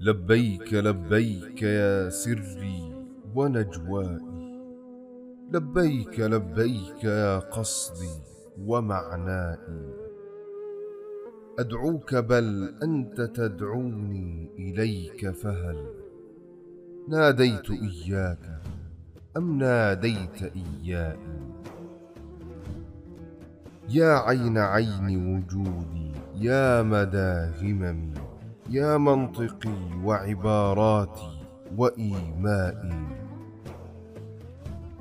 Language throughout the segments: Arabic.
لبيك لبيك يا سري ونجوائي. لبيك لبيك يا قصدي ومعنائي. أدعوك بل أنت تدعوني إليك فهل ناديت إياك أم ناديت إيائي؟ يا عين عين وجودي يا مدى هممي يا منطقي وعباراتي وإيمائي.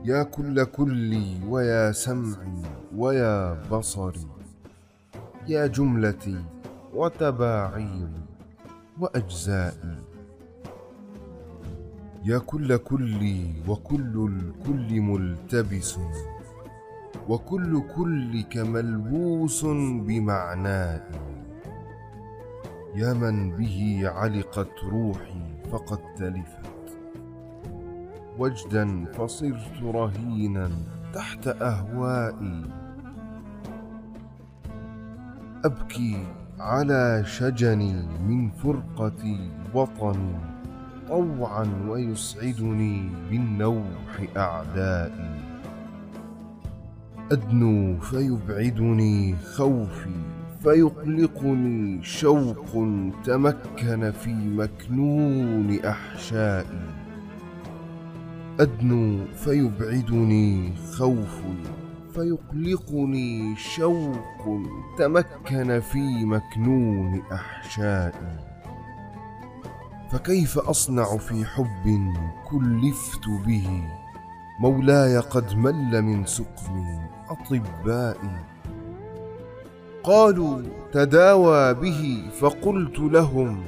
يا كل كلي ويا سمعي ويا بصري. يا جملتي وتباعيري وأجزائي. يا كل كلي وكل الكل ملتبس. وكل كلك ملبوس بمعنائي. يا من به علقت روحي فقد تلفت. وجدا فصرت رهينا تحت أهوائي. أبكي على شجني من فرقة وطني طوعا ويسعدني بالنوح أعدائي. أدنو فيبعدني خوفي فيقلقني شوق تمكن في مكنون أحشائي. أدنو فيبعدني خوفي فيقلقني شوق تمكن في مكنون أحشائي. فكيف أصنع في حب كلفت به؟ مولاي قد مل من سقمي أطبائي. قالوا تداوى به فقلت لهم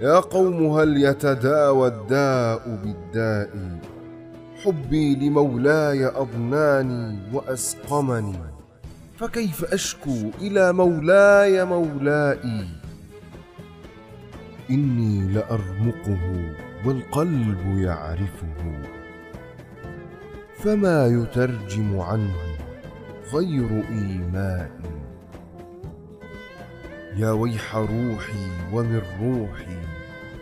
يا قوم هل يتداوى الداء بالداء حبي لمولاي أضناني وأسقمني فكيف أشكو إلى مولاي مولائي إني لأرمقه والقلب يعرفه فما يترجم عنه غير ايمائي يا ويح روحي ومن روحي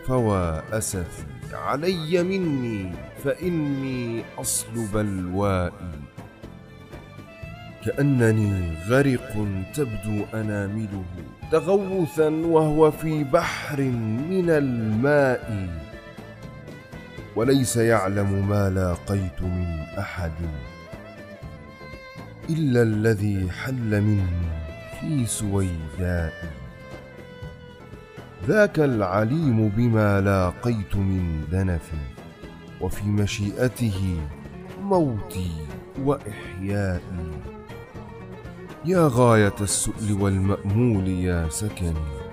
فوا أسفي علي مني فإني اصل بلوائي كأنني غرق تبدو أنامله تغوثا وهو في بحر من الماء. وليس يعلم ما لاقيت من أحد. إلا الذي حل مني في سويدائي ذاك العليم بما لاقيت من دنف وفي مشيئته موتي وإحيائي. يا غاية السؤل والمأمول يا سكني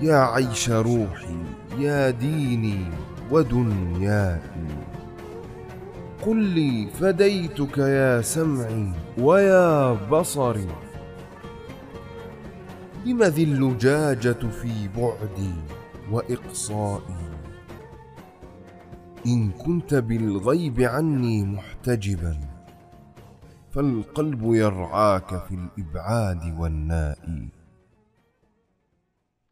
يا عيش روحي يا ديني ودنياي قل لي فديتك يا سمعي ويا بصري. لم ذي اللجاجة في بعدي وإقصائي؟ إن كنت بالغيب عني محتجبا فالقلب يرعاك في الإبعاد والنائي